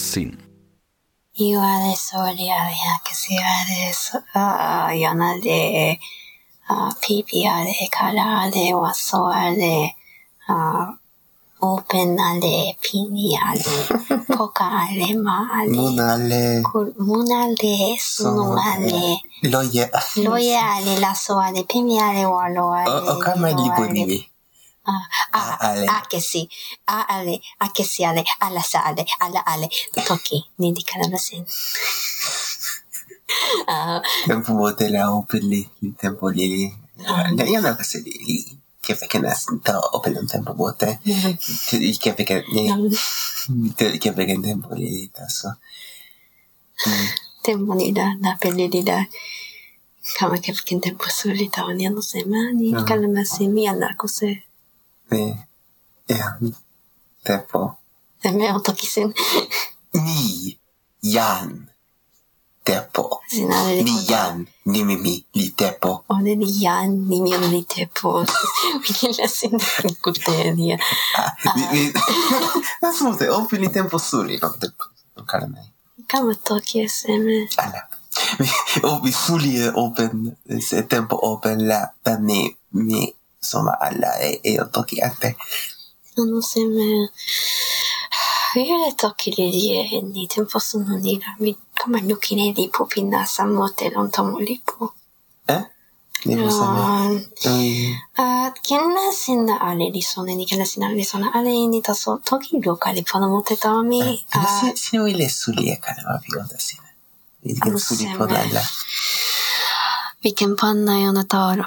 sin. Open ale, pini ale, poka ale, ma ale, mun ale, mun ale, suno ale, loye, loye ale, laso ale, pini ale, walo ale, okama libo ni. あ、あ、あれ。あけし。あ、あれ。あけしあれ。あらさあれ。あらあれ。Toki. Ne dicono sempre. Ah. Tempo modella open lì. Il tempo lì lì. Io non cose lì lì. Che perché nascita open un tempo vuote. Eh. Che perché. Che perché un tempo lì lì tasso. Mm. Tempo lì da, da per lì da. かまけふけんてんぽすりたわにゃのせまに、かななせみやなこせ。Ano se mani, Ah. kalamasin mi ana ko se. Ni. Ja. Tempo. Se me o toki sin. Ni. Jan. Tempo. Sinale li Ni ko. Jan. Ni mi mi. Li tempo. One ni yan, ni mi ono ni tepo. Mikila sin kute ni. Ni. Ni. That's what open li tempo suli. No tempo. Non kara mai. Kama toki e se me. Alla. Och vi följer open, se tempo open la tani mi insomma alla, io tocchi a te あの生命、ゆれときれりえに、tempo sono di la mi, come lo chi ne di pupina samote lontamo lipo. Eh? Devo sapere. Ah, che la sinna alle di sone, di che la sinna alle di sone, alle in da so, toki lo cali pono mote da mi. Ah, se noi le sulie cale ma più da sinne. Il che suli podalla. Vi che panna è una tavola.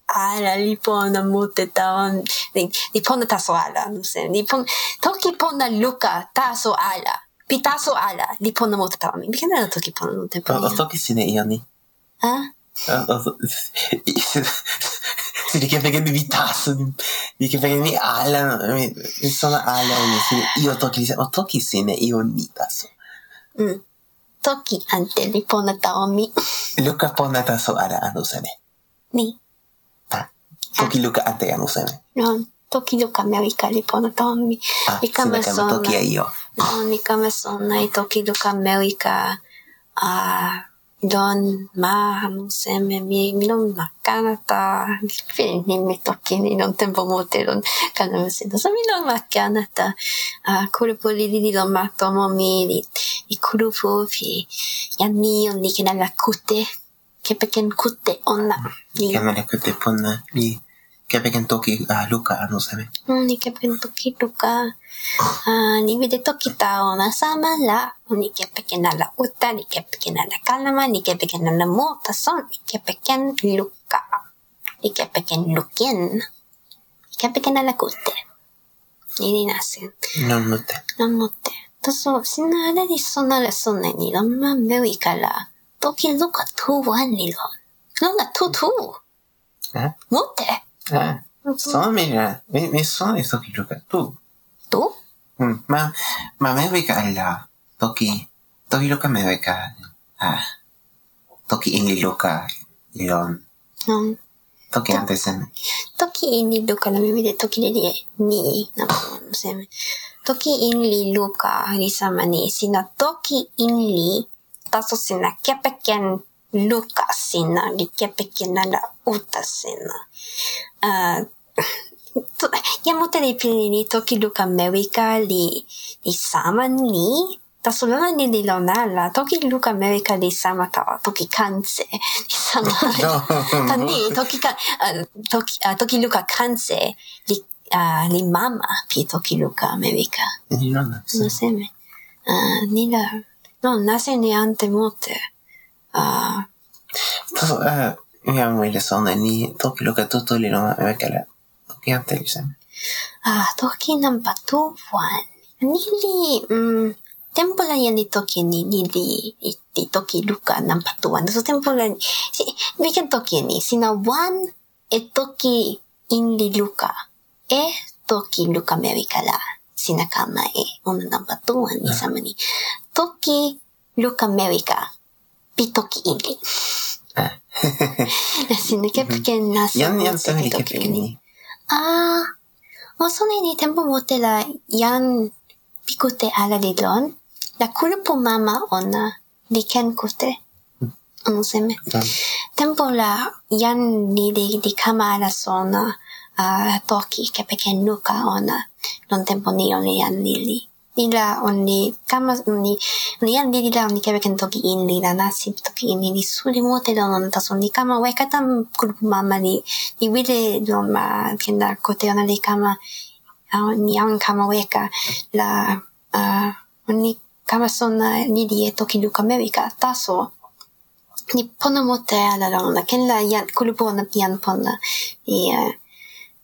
あら、リポンナ持ってた。リポンナタソアラ。リポン、トキポンナルカタソアラ。Pitaso alla, li ponna mot tami. Mikä näillä toki ponna mot tami? Mä toki sinne iani. Äh? Se li chiama che mi tasso, li chiama che mi alla, mi sono alla, io tocchi, ma tocchi sine, io ni tasso. Tocchi ante li ponna taomi. Luca ponna tasso alla, anusane. Ni. 時々あったやのせね。うん。時々めいかりぽのとみ。いかまそんな。時はいよ。うん、いかまそんな。時々めいか。あどんまあのせめみのまっかなた。びっくりにみときにのてんぼもてるかなむせのさみのまっかなた。あくるぷりりりのまともみり。いくるふうふい。やみよにきならくて。kepeken kutte onna. Ni... Kemene kutte ponna. Ni kepeken toki ah, luka ano sami. Mm, ni kepekin toki luka. Uh, ni vide toki ta ona sama la. Ni kepeken ala uta, ni kepeken ala kalama, ni kepeken ala mota son. Ni kepeken luka. Ni kepeken lukin. Ni kepeken ala kutte. Ni ni nasin. Non mutte. Non mutte. Tapos, sinala ni sonala sonan ni. Naman bewi kala. そなれそなに、らんまんめいから、ときろかとわんにろ。ろがとと。eh もって。ah sono mira mi mi sono di tocchi Luca tu ど Mm, ma ma me wika alla toki toki Luca me wika ah toki ingi Luca ilon うん。toki antes en ときいにろから耳でときれりに、なんかもせん。ときいんりろか、りさまに、しなときいん tasosina kepeken luka sinä, eli niin kepekkinällä uutta sinä. Jämutelipilini niin toki luka mevika li, niin, li saman ni, tässä on vähän niin ilo näillä. Toki Luka Amerikka oli sama tavalla, toki kanse. Sama. No. No niin, toki, toki, toki Luka kanse, li, uh, mama, pi toki Luka Amerikka. Niin on. No se me. Uh, niillä non lascia neante molte. Uh, tas, äh, ihan mielestäni niin toki luka tutuli no mäkelä jättelisen. Ah, toki nampa tuvuan. Nili, mm, tempola yani toki ni nili itti toki luka nampa tuvuan. So tempola, si, mikä toki ni, sina wan e toki inli luka. E toki luka merikala. Sinakama e, ona nampa tuvuan ni sama ni. Toki luka Amerika pi toki in li. Ah. sina kepiken na Yan, yan sa nili kepiken ni. Ah, mo so ni tempo mo te la yan pikute ala li don. La kulupu mama ona li ken kute. Ano seme. Ah. Tempo la yan ni di, di kama ala sona uh, toki kepeken nuka ona. Non tempo ni on yan lili. リラ언니 까마 언니 리안디 리라 언니 깨백엔 토기 la 십 토기 인리니 수리 모텔로 넌다 소니 까마 왜 까탄 그룹 마마니 니 위레 로마 켄다 코테오나리 까마 ni an kama weka la ni kama sona ni die toki luka taso ni pona mote ala rana ken la yan kulubona i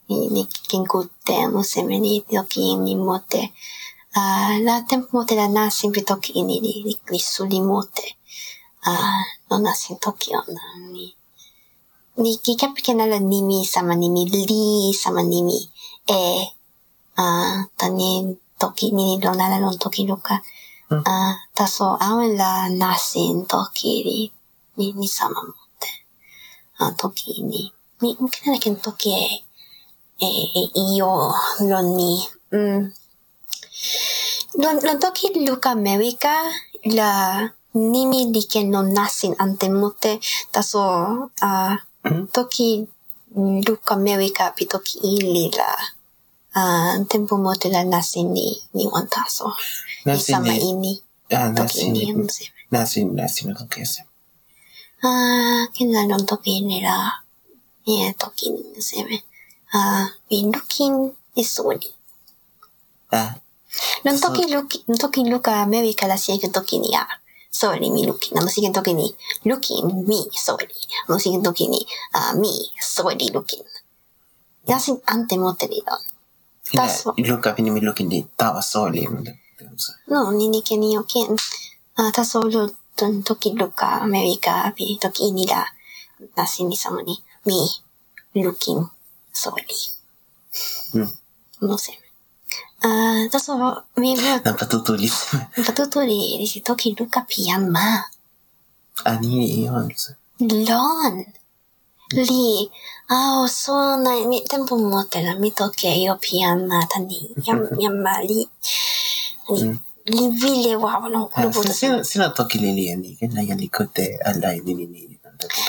ni kin kutte toki ni mote. あラテンモテラナシンビトキニリリスリモテ。あのなしんときよなに。リキキャピケナラニミサマニミリーサマニミ。えー、あたにときにろならのときろか。あたそうあうらなしんときり。に、にさまもって。あ、ときに。み、みけならけんときえ。え、いよ、ろに。うん。Lon, lon toki luka Amerika la nimi li ken no nasin ante mote taso uh, Mhm. toki luka Amerika pi toki ili la uh, tempo mote la nasin ni ni wan taso Nasin sama ni- ini Ah, nasin ni. si Nasin, nasin no toki ese. ah kina lon toki ni la ni toki ni se me ah we looking is soli Ah, lon So- toki looking toki luka Amerika la si toki ni ah sorry mi looking na musikin toki ni looking me sorry musikin toki ni ah me sorry looking yasin ante mote ni don ila Taso. luka pini mi lukin di tawa soli. no ni ni ken yo ken ah ta solo ton toki luka Amerika pi toki ini la nasin ni sama ni me looking sorry Hmm. no sé ah ta so mi Uh, dat is wel meer Dan patutuli. patutuli, die zit ook in Luca Pianma. Ani ah, Ion. Lon. Mm. Lì, ah, oh, suona, mi tempo motte la mi tocca io pianna tani, yamma lì. Lì mm. ville wavano quello eh, vuole. Tocchi lì lì, che la yali cote alla eh, lì lì.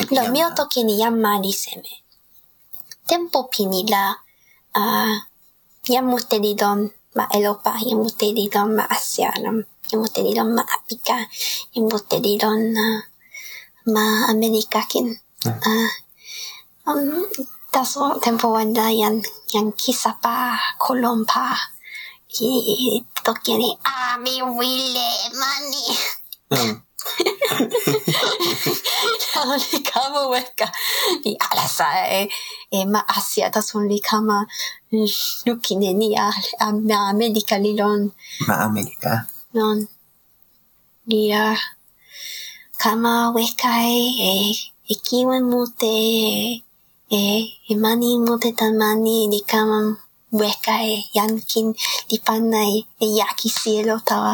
Lo mio tocchi ni yamma lì seme. Tempo pini la ah, eh, yammutte di don. Europa yang muuten di on Asia, yang muuten di on Afrika yang muuten di on Amerika, Amerikakin. Mm. Uh, um, tässä tempo wanda yang, yang kisapa kolompa toki niin Aami Ville Mani. Li kama weka li alasa e e ma asia ta son li kama lukine ni a ma amerika li lon Ma Amerika. lon li a kama weka e e e kiwe mute e e mani mute tamani li kama weka e yankin li pana e e yaki cielo tawa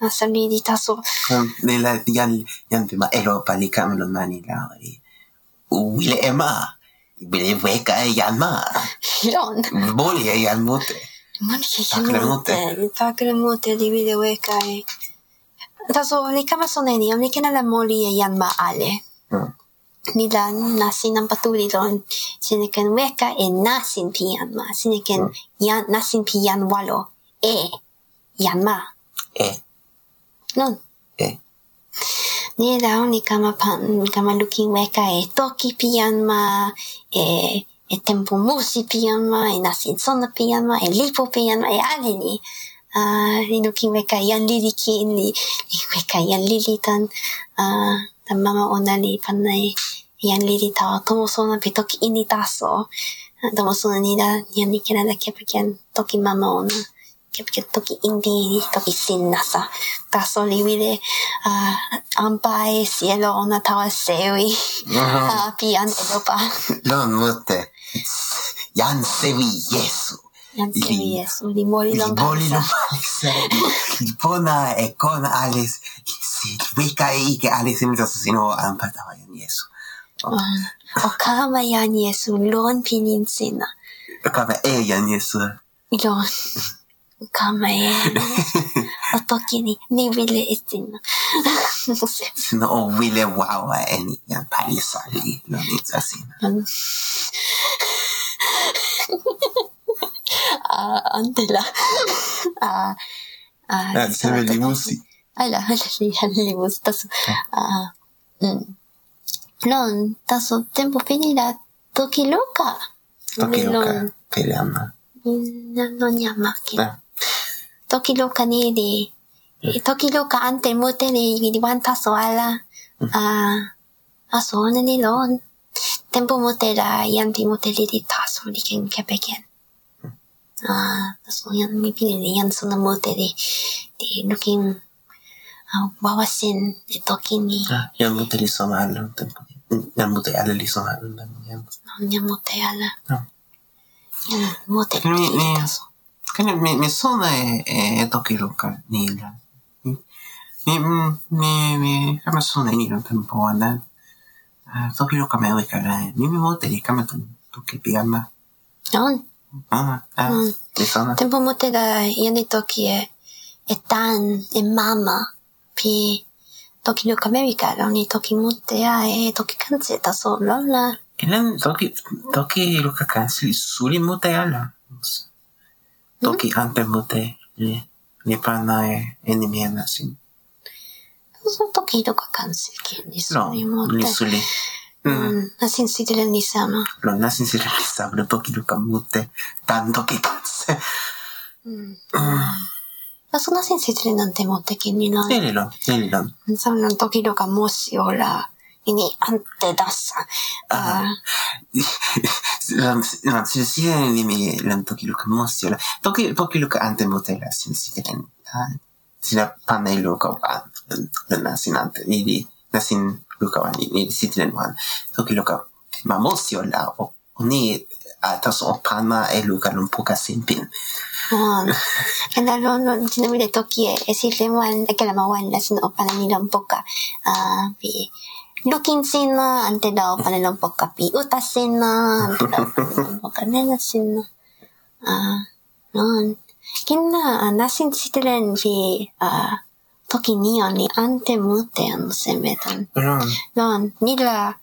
un solidita su. De la yan yan Nasamiditasov. Nella jan, jantuma elopalika melonanilari. Uile ema. Bile weka yanma. Hilon. Bolje yanmote. Bolje yanmote. Pakremote di bile weka e. Taso olika masoneni, olika na la moli yanma ale. Mm. nila nasin ang patuloy doon. Sinikan weka e nasin piyan ma. Sinikan mm. yan, nasin piyan walo. E. Yan ma. E. Non. E. Nila ni kama pan, kama looking weka e toki pian ma, e, e tempo musi pian ma, e nasin sona pian ma, e lipo pian ma, e ale ni. Uh, ni looking weka yan lili ki ni, ni weka yan lili tan, uh, tan mama ona li panai, yan lili tawa tomo sona pe toki ini taso. Tomo sona ni da, yan ni kena da kepa kian toki mama ona. yo 時 indie, toki sinnasa. Gasoliwide, uh, ampai, cielo, una tawa sewi. Uh, pian edopa. No, no, te. Yan sewi yesu. Yan sewi yesu. Limori no Limori no palisa. Lipona e con ales. Si wika e ike ales imita susino ampa tawa yan yesu. Okama yan yesu. Lon pinin sina. Okama e yan yesu. Lon. 画面の時ににビレしてんの。no sé. No, Wille en París, así. ¿no? ah, Antela. Ah, ah. Ah, la, la, la, la, Ah. No, tazo, loca. Te. No, no Toki loka ni li, toki loka ante mute li, li wan taso ala. Ah, aso ona ni lon. Tempo mute la, yanti mute li taso li ken kepeken. Ah, taso yan mi pili li yan sona mute li, li looking, ah, wawasin toki ni. Ah, yan mute li sona ala. tempo. Yan mute ala li sona ala. Yan Nya mute ala. Ah. Yan mute li Ni- ni- taso. Kaya mi, mi sona e, e toki luka nila. Mi, mi, mi, mi kama sona nila tempo ana. Uh, toki luka me wika la. Mi mi mote li kama tu toki pigama. Yon, Ah, ah, Mm. mi sona. Tempo mute la yani toki e e tan e mama pi toki no Amerika lo ni toki mute a e toki kanse ta so lo la Ilan toki, toki luka kansi suli mute ala. Toki ante mute li, li pana e enimiena sin. so toki no ka kanse ki ni so No, ni li mute suli. Mm. mm na sin si tele ni sama にあって出す。ああ。先生に見るときるかもしれない。とき、ときるかあんてもてらしんしけん。sillä paneeliluokakaan sinä niiden näsin lukavan niin sitten vaan toki luka mä musti olla on niin tässä on panna ei lukanun pokasimpin Kena rono sinä mire toki esille vaan että mä vaan näsin opana niiden poka pi wa ni ni si telen wan. Toki luka ma mostio la o o ni a taso o pana e luka lun poka simpin. Ah, kaya lo lo sinabi de toki e e si lewan e kala mawan la sino pala ni lang poka ah pi looking sina ante daw pala lang poka pi utas sina ante daw pala lang poka nena sina ah non kina ah, nasin sitilen pi ah toki ni ni ante mute ano semetan Pero non nila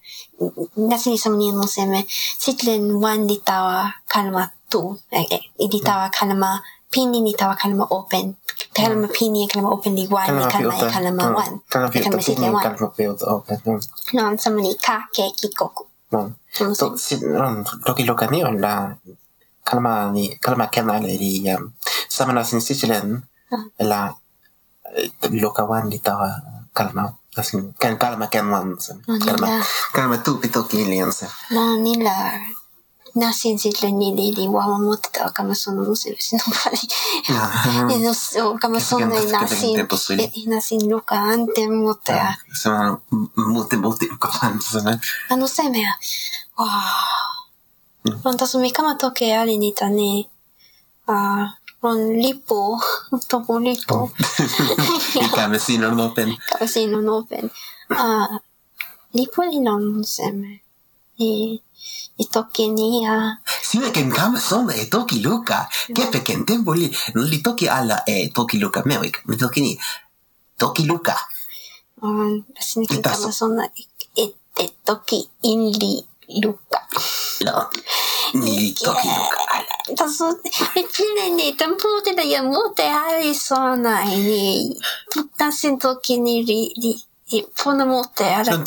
nasin isang ni no seme sitlen wan di tawa kalma tu eh, eh, di tawa kalma pini ni tawa kalma open kalma pini kalma open di wan di kalma e kalma wan Kalma pi kalma uta kalama pini, kalama open liguan, kalama kalama wan. Kalama filter wan. Kalama filter open. Non samani ka ke kikoku. Non. So si non toki loka ni on la kalama ni kalama kena le di um samana sin sicilen la loka wan di tawa kalama. Kan kalama ken wan. Kalama kalama tu pitoki lianse. Non ni la non nila nasin sitlen ni di di wama mote tawa kama sono no se sino pali e no so kama sono Kaya e ganda- nasin kaya tempo suli. e nasin luka ante mote a sama mute mute luka wan sen あの生命は、わあ。ロンタスミカマトケアリニタね。あロンリポ、トボリポ、 ika med sin on open カバシノノーペン。あリポリノン生 命。え、いときにあ、Sina ken kama sona e toki luka kepe ken tempo li li toki ala e toki luka me wika mi toki ni toki luka うん、私にカマそんな、え、え、え、とき、インリ、ルカ。no ni li toki luka ala Taso, ipili ni, tamputi na yamuti hari sona ini. Tasin toki ni ri, ri, i pona mute fortfarande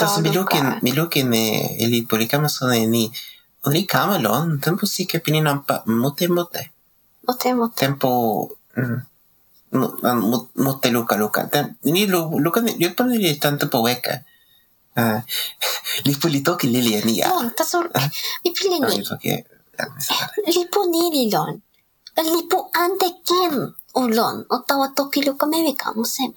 Alltså, Milokin, Milokin är elitpolikamasoneni. Onrikamalon, tempo sikapininampa, mote mote. Mote mote. Tempo... Mm. Mote luka luka. Ni luka, jag tror ni är tanto på vecka. Lipolitoki lilia nia. Lon, taso, lipilini. Liponililon. Lipo ante ken. olon, tawa toki lukomevika musem.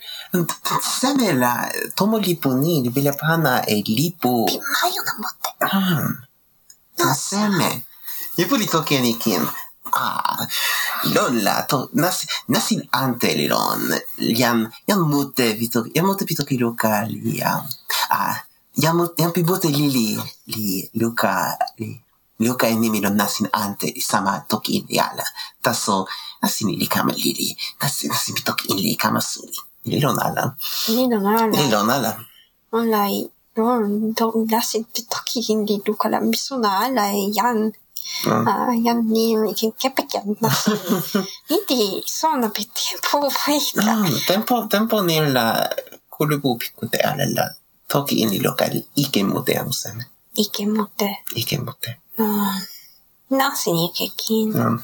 Samela, tomo lipu ni, bila pana e lipu. Pi mayo na motte. Ah, mm. naseme. No, lipu li toki anikin. Ah, lolla, to, nas, nasin antelilon. Jam, jam mute, vitok, jam mute pitoki luka liam. Ah, jam, jam pi mute li li, li luka li joka nimi on näsin ante sama tokiin jäällä. Tässä on näsin liikama lili, näsin näsin tokiin liikama suli. On alla. Lili on alla. On alla. On lai, no, on näsin tokiin liikala, on alla jan. No. Mm. Uh, niin, vilken kepekänd nässin. Niitä sauna pitää puhua vaikka. Mm, no, tempo, tempo niillä kulkuu pikkuteällä tokiin liikali ikimuteamusen. Ikimuteen. Ikimuteen. Mm. Nothing you can keep. Um, mm.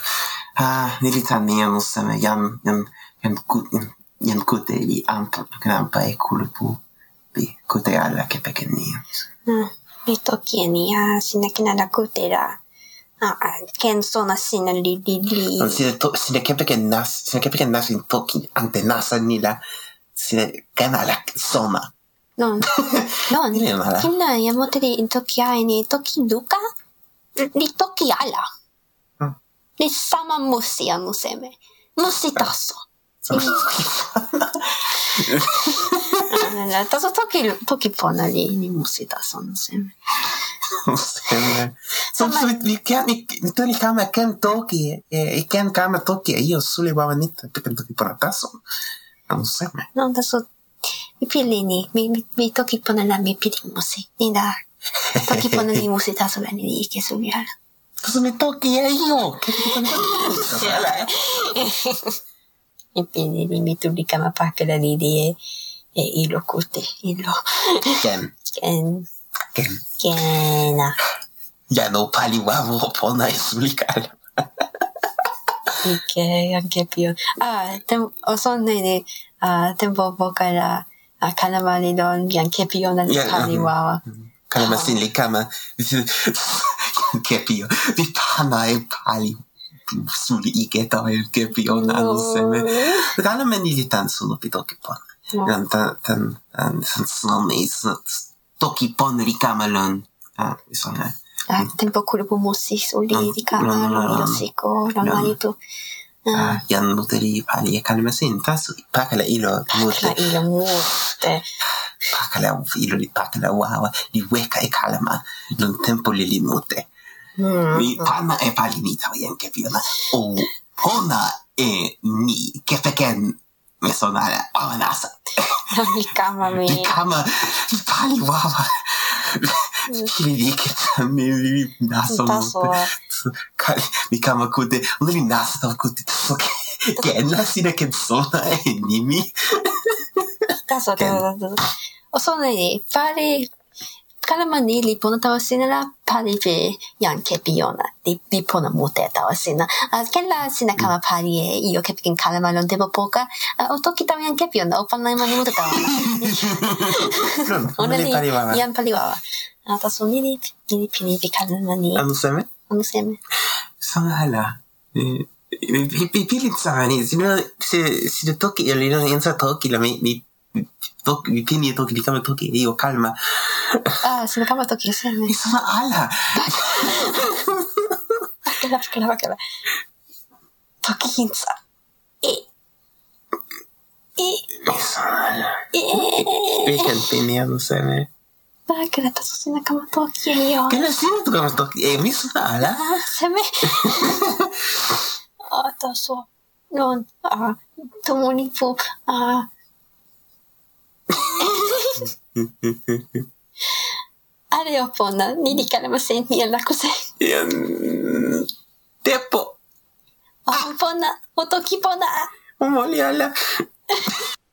ah, nili tamemus tam jam jam jam kut jam kute li ampla grampa e kulpu bi kute alla che pekenius. Mm. Mi toki e ni a sina kina la kute la a ken sona sina li li li. Sina to sina kempe ke nas sina kempe ke nas in toki ante nasa ni la sina kana la sona. Non. non. Kinna yamote de toki ai ni toki duka. litokiyala. Mm. Det är samma Musse jag Musse med. Musitasso. realtà sono tocchi, tocchi ponali di musica sono sempre vittori kama ken toki e ken kama toki e io sulle wawanita perché toki ponataso non sempre no adesso mi pillini mi, mi, mi toki ponala mi pillini musi ni da ¿Para qué ponen mi musita sobre mi y que subiera? Pues me toque ya yo. Y pide mi turbicama para que la lidie eh, eh, y lo curte y lo. ¿Quién? ¿Quién? ¿Quién? Ah. Ya no pali guavo pona y su Y que, aunque pio. Ah, o son de, ah, tempo boca la, a calamari don, y aunque pio na pali guavo. kalama sinili kama kepio. Vi pana e pali suli ike tau e kepi o nga no seme. Kala meni di tan sulu pi toki pon. Tan tan tan san snome is toki pon rikama lon. Ah, isona. Tempo kuru po musis uli rikama lo siko ramani tu. Ah, ah ian muteri pali e calma senta su pacala ilo mutte. Pacala ilo mute. Pacala un filo di pacala wawa di weka e kalama, non tempo li li mute. Mm. Mi mm-hmm. palma e palinita ian che piona. O ona e mi, che peken me sonara avanasa. Mi kama mi. Mi kama pali wawa. li ke mi li nasa Taso. mute Ka- mi kama kute ona li nasa tawa kute taso ke ke nasi na ken sona e nimi だそうだそうだ。おそなに、パリ、kalama ni li pona tawa sina la pali pe yang kepi yona li li pona mute tawa sina a ken la sina kama pali e iyo kepi ken kalama lon debo poka a o toki tawa yang kepi yona o pana ima ni mute tawa ona ni pali wawa. yang pali wawa a ta so ni li ni li pini pi kalama ni Ano sa me? 私、피니피니피니피카는마니. 안무쌤에? 안무쌤에. 상하라. 필립 상하니. 지나 se si le toque el irán entra toque la mi mi toque mi tiene toque ni cama toque digo calma. Ah, si la toque se me. Es ala. Toque hinza. Eh. Eh. Es Vi kan pinja. あ、だそう。の、あ、共にぽ、あ。あれよ、ぽな、にりからません、にやらこせん。 Yan. Tepo. Ah, あ、ぽな、おときぽな。 Umoli ala.